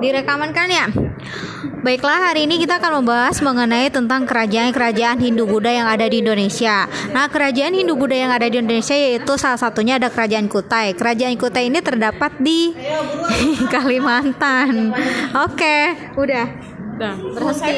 Direkaman kan ya? Baiklah, hari ini kita akan membahas mengenai tentang kerajaan-kerajaan Hindu Buddha yang ada di Indonesia. Nah, kerajaan Hindu Buddha yang ada di Indonesia yaitu salah satunya ada Kerajaan Kutai. Kerajaan Kutai ini terdapat di Kalimantan. Oke, udah. Berhenti.